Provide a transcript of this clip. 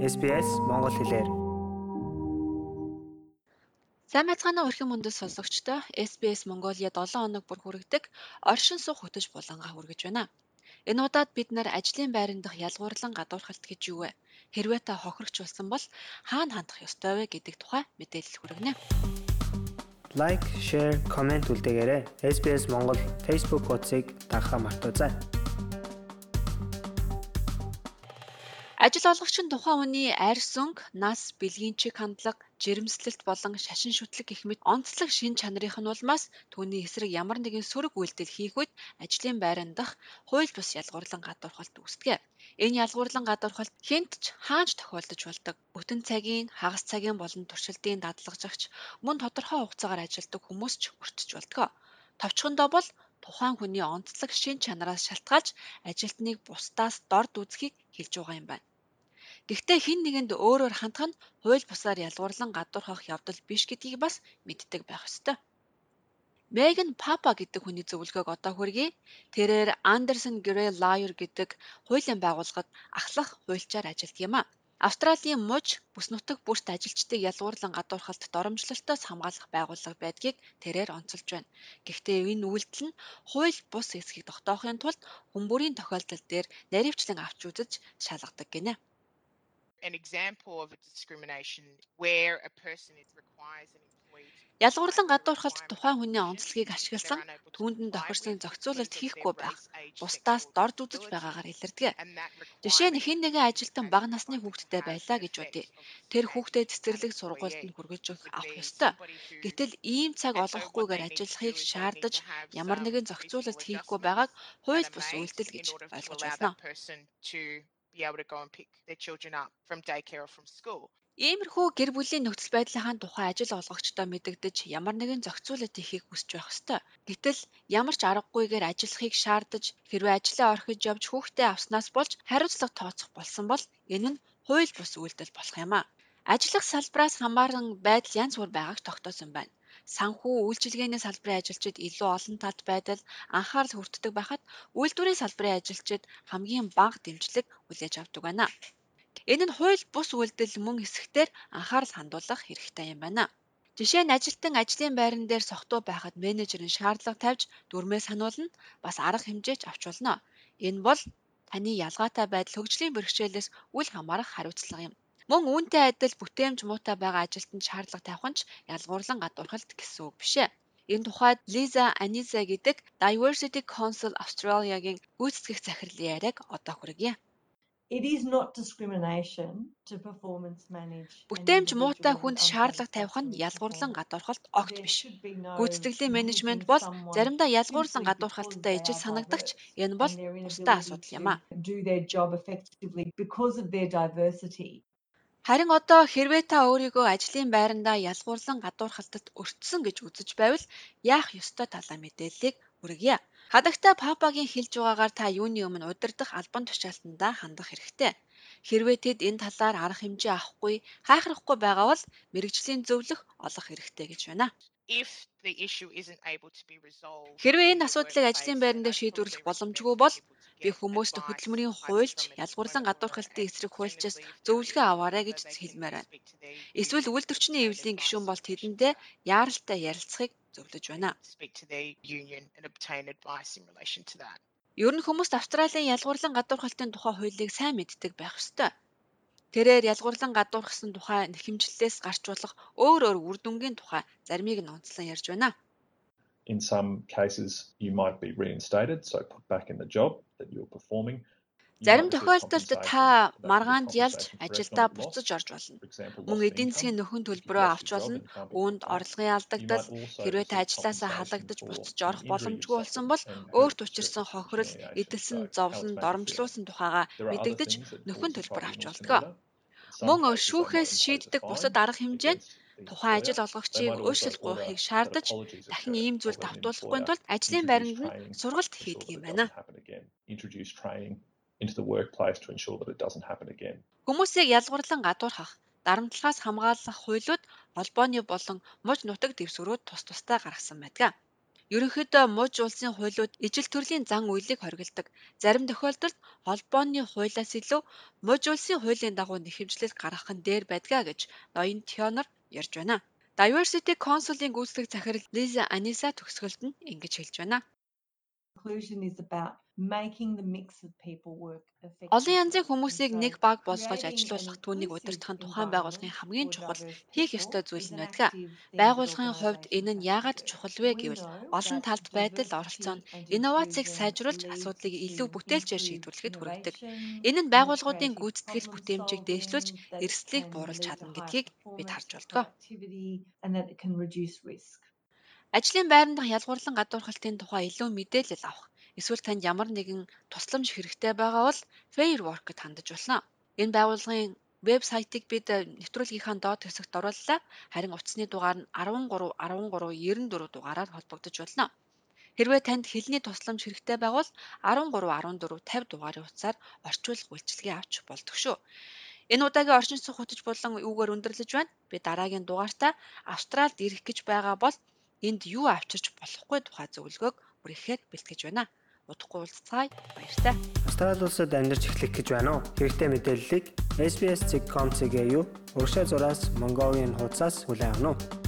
SBS Монгол хэлээр. Сайн байцгаана уу эрхэм мөндөд сонсогчдоо. SBS Mongolia 7 хоног бүр хүргэдэг оршин суух хөтөж булангаа хүргэж байна. Энэ удаад бид нар ажлын байран дах ялгуурлан гадуурхалт гэж юу вэ? Хэрвээ та хохирогч болсон бол хаана хандах ёстой вэ гэдэг тухай мэдээлэл хүргэнэ. Лайк, share, comment үлдээгээрэй. SBS Монгол Facebook хуудсыг дагахаа мартаоцай. Ажил олгогч нь тухайн хүний арьс өнгө, нас, бэлгийн чиг хандлага, жирэмслэлт болон шашин шүтлэг гэх мэт онцлог шин чанарын нь улмаас түүний эсрэг ямар нэгэн сөрөг үйлдэл хийх үед ажлын байран дах хууль бус ялгуурлан гадуурхалт үүсдэг. Энэ ялгуурлан гадуурхалт хинт ч хаанч тохиолдож болдог. Бүтэн цагийн, хагас цагийн болон туршилтын дадлагжагч мөн тодорхой хугацаагаар ажилладаг хүмүүс ч өртөж болдог. Товчхондоо бол тухайн хүний онцлог шин чанараас шалтгаалж ажилтныг бусдаас дорд үзхийг хэлж байгаа юм байна. Гэхдээ хэн нэгэнд өөрөөр хандах нь хууль бусаар ялгуурлан гадуурхах явдал биш гэдгийг бас мэддэг байх ёстой. Меган Папа гэдэг хүний зөвлөгөөг одоо хүргэе. Тэрээр Андерсон Грей Лайер гэдэг хуулийн байгууллагад ахлах хуульчаар ажилладаг юм а. Австралийн муж бүс нутаг бүрт ажилчдыг ялгуурлан гадуурхалт доромжлолтоос хамгаалах байгууллага байдгийг тэрээр онцолж байна. Гэхдээ энэ үйлдэл нь хууль бус эсхийг тогтоохын тулд хүмүүрийн тохиолдол дээр наривчлан авч үзэж шалгадаг гинэ an example of a discrimination where a person is requires an Ялгуурлан гадуурхалд тухайн хүний онцлогийг ашигласан түүнд нь тохирсон зохицуулалт хийхгүй байх, бусдаас дорд үзэж байгаагаар илэрдэг. Жишээ нь хэн нэгэн ажилтан бага насны хүүхэдтэй байлаа гэж бодъё. Тэр хүүхдээ цэцэрлэг сургуульд нь хүргэж авах ёстой. Гэтэл ийм цаг олгохгүйгээр ажиллахыг шаардаж ямар нэгэн зохицуулалт хийхгүй байгааг хууль бус үйлдэл гэж ойлгож байна be able to go and pick their children up from daycare or from school. Иймэрхүү гэр бүлийн нөхцөл байдлынхаа тухай ажил олгогчдоо мэдэгдэж ямар нэгэн зохицуулалт хийхийг хүсэж байх ёстой. Гэтэл ямар ч аргагүйгээр ажиллахыг шаардаж хэрвээ ажлаа орхиж явж хүүхдээ авснаас болж хариуцлага тооцох болсон бол энэ нь хууль бус үйлдэл болох юм а. Ажиллах салбараас хамааран байдал янз бүр байгааг тогтоосон байна санхүү үйлчилгээний салбарын ажилчид илүү олон талд байдал анхаарал хүртдэг байхад үйлдвэрийн салбарын ажилчид хамгийн бага дэмжлэг хүлээж авдаг байна. Энэ нь хууль бус үйлдэл мөн хэсэгтэр анхаарал хандуулах хэрэгтэй юм байна. Жишээ нь ажилтан ажлын байран дээр сохтуу байхад менежер нь шаардлага тавьж дүрмээ сануулна бас арга хэмжээч авч болно. Энэ бол таны ялгаатай байдал хөгжлийн бэрхшээлээс үл хамаарах хариуцлага юм. Мөн үүнтэй адил бүтээмж муутай байгаа ажилтнанд шаардлага тавих нь ч ялгуурлан гадуурхалт гэсэн үг биш ээ. Энэ тухайд Лиза Аниза гэдэг Diversity Council Australia-гийн гүйцэтгэх захирлын яриаг одоо хүргье. It is not discrimination to performance manage. Бүтээмж муутай хүнд шаардлага тавих нь ялгуурлан гадуурхалт огт биш. Гүйцэтгэлийн менежмент бол заримдаа ялгуурлан гадуурхалттай ижил санагдагч энэ бол бусдаа асуудал юм а. Харин одоо хэрвээ та өөрийгөө ажлын байрандаа ялгуурлан гадуурхалтад өртсөн гэж үзэж байвал яах ёстой талаа мэдээллийг хүргье. Хадагтай Папагийн хэлж байгаагаар та юуны өмнө удирдах албан тушаалтандаа хандах хэрэгтэй. Хэрвээ тэд энэ талаар арга хэмжээ авахгүй, хайхрахгүй байгаа бол мэрэгжлийн зөвлөх олох хэрэгтэй гэж байна. Хэрвээ энэ асуудлыг ажлын байранд шийдвэрлэх боломжгүй бол би хүмүүст хөдөлмөрийн хуульч, ялгуурлан гадуурхалтын эсрэг хуульчаас зөвлөгөө аваарай гэж хэлмээр байна. Эсвэл үйлдвэрчний эвлэлийн гишүүн бол тэдэндээ яаралтай ярилцахыг зөвлөж байна. Ер нь хүмүүст Австралийн ялгуурлан гадуурхалтын тухай хуулийг сайн мэддэг байх ёстой. Тэрээр ялгуурлан гадуурхсан тухай нэхэмжлэлээс гарч болох өөр өөр үр дүнгийн тухай заримыг нь онцлон ярьж байна. In some cases you might be reinstated so put back in the job that you're performing Зарим тохиолдолд та маргаанд ялж ажилдаа буцаж орж болно. Мөн эдийн засгийн нөхөн төлбөрөө авч болно. Үүнд орлогын алдагдал, хэрвээ та ажлаасаа халагдаж буцаж орох боломжгүй болсон бол өөрт учирсан хохирол, эдэлсэн зовлон, доромжлуулсан тухайга мэдэгдэж нөхөн төлбөр авч болдог. Мөн шүүхээс шийддэг бусад арга хэмжээ нь тухайн ажил олгогчийг өөрчлөлт гуйхыг шаардаж дахин ийм зүйл давтуулахгүй тулд ажлын байранд нь сургалт хийдэг юм байна into the workplace to ensure that it doesn't happen again. Хүмүүсийг ялгуурлан гадуурхах, дарамтлахаас хамгаалах хуулиуд холбооны болон муж нутаг дэвсгэрүүд тус тустай гаргасан байдаг. Ерөнхийдөө муж улсын хуулиуд ижил төрлийн зан үйлийг хориглодог. Зарим тохиолдолд холбооны хуулиас илүү муж улсын хуулийн дагуу нэхэмжлэл гаргах нь дээр байдгаа гэж ноён Тёнор ярьж байна. Diversity Council-ийн гүйцэтгэх захирал Лиза Аниса төгсгөлд нь ингэж хэлж байна. Inclusion is about making the mix of people work effectively. Олон янзын хүмүүсийг нэг баг болгож ажилуулах түүнийг удирдах нь тухайн байгууллагын хамгийн чухал хийх ёстой зүйл нь байдаг. Байгууллагын хувьд энэ нь яагаад чухал вэ гэвэл олон талт байдал оролцоо нь инновацийг сайжруулж асуудлыг илүү бүтээлчээр шийдвэрлэхэд хүргэдэг. Энэ нь байгууллагуудын гүйцэтгэл бүтээмжийг дээшлүүлж эрсдлийг бууруулж чадна гэдгийг бид харж risk. Ажлын байран дахь ялгуурлан гадуурхалтын тухай илүү мэдээлэл авах эсвэл танд ямар нэгэн тусламж хэрэгтэй байгаа бол Fair Work-д хандаж болно. Энэ байгууллагын вебсайтыг бид нэвтрүүлгийнхаа доод хэсэгт орууллаа. Харин утасны дугаар нь 13 13 94 дугаараар холбогдож болно. Хэрвээ танд хэлний тусламж хэрэгтэй байвал 13 14 50 дугаарын утсаар орчуулга үйлчилгээ авч болдог шүү. Энэ удаагийн орчин суух хөтөч болон үүгээр өндөрлөж байна. Би дараагийн дугаартаа Австралид ирэх гэж байгаа бол энд юу авчирч болохгүй тухай зөвлөгөөг ихээр бэлтгэж байна. Удахгүй уулзцаая. Баяртай. Австрали улсад амьдарч эхлэх гэж байна уу? Хэрэгтэй мэдээллийг SBS.com.cg юу? Урагшаа зураас Mongolian хуудасаас хүлээн авах нь.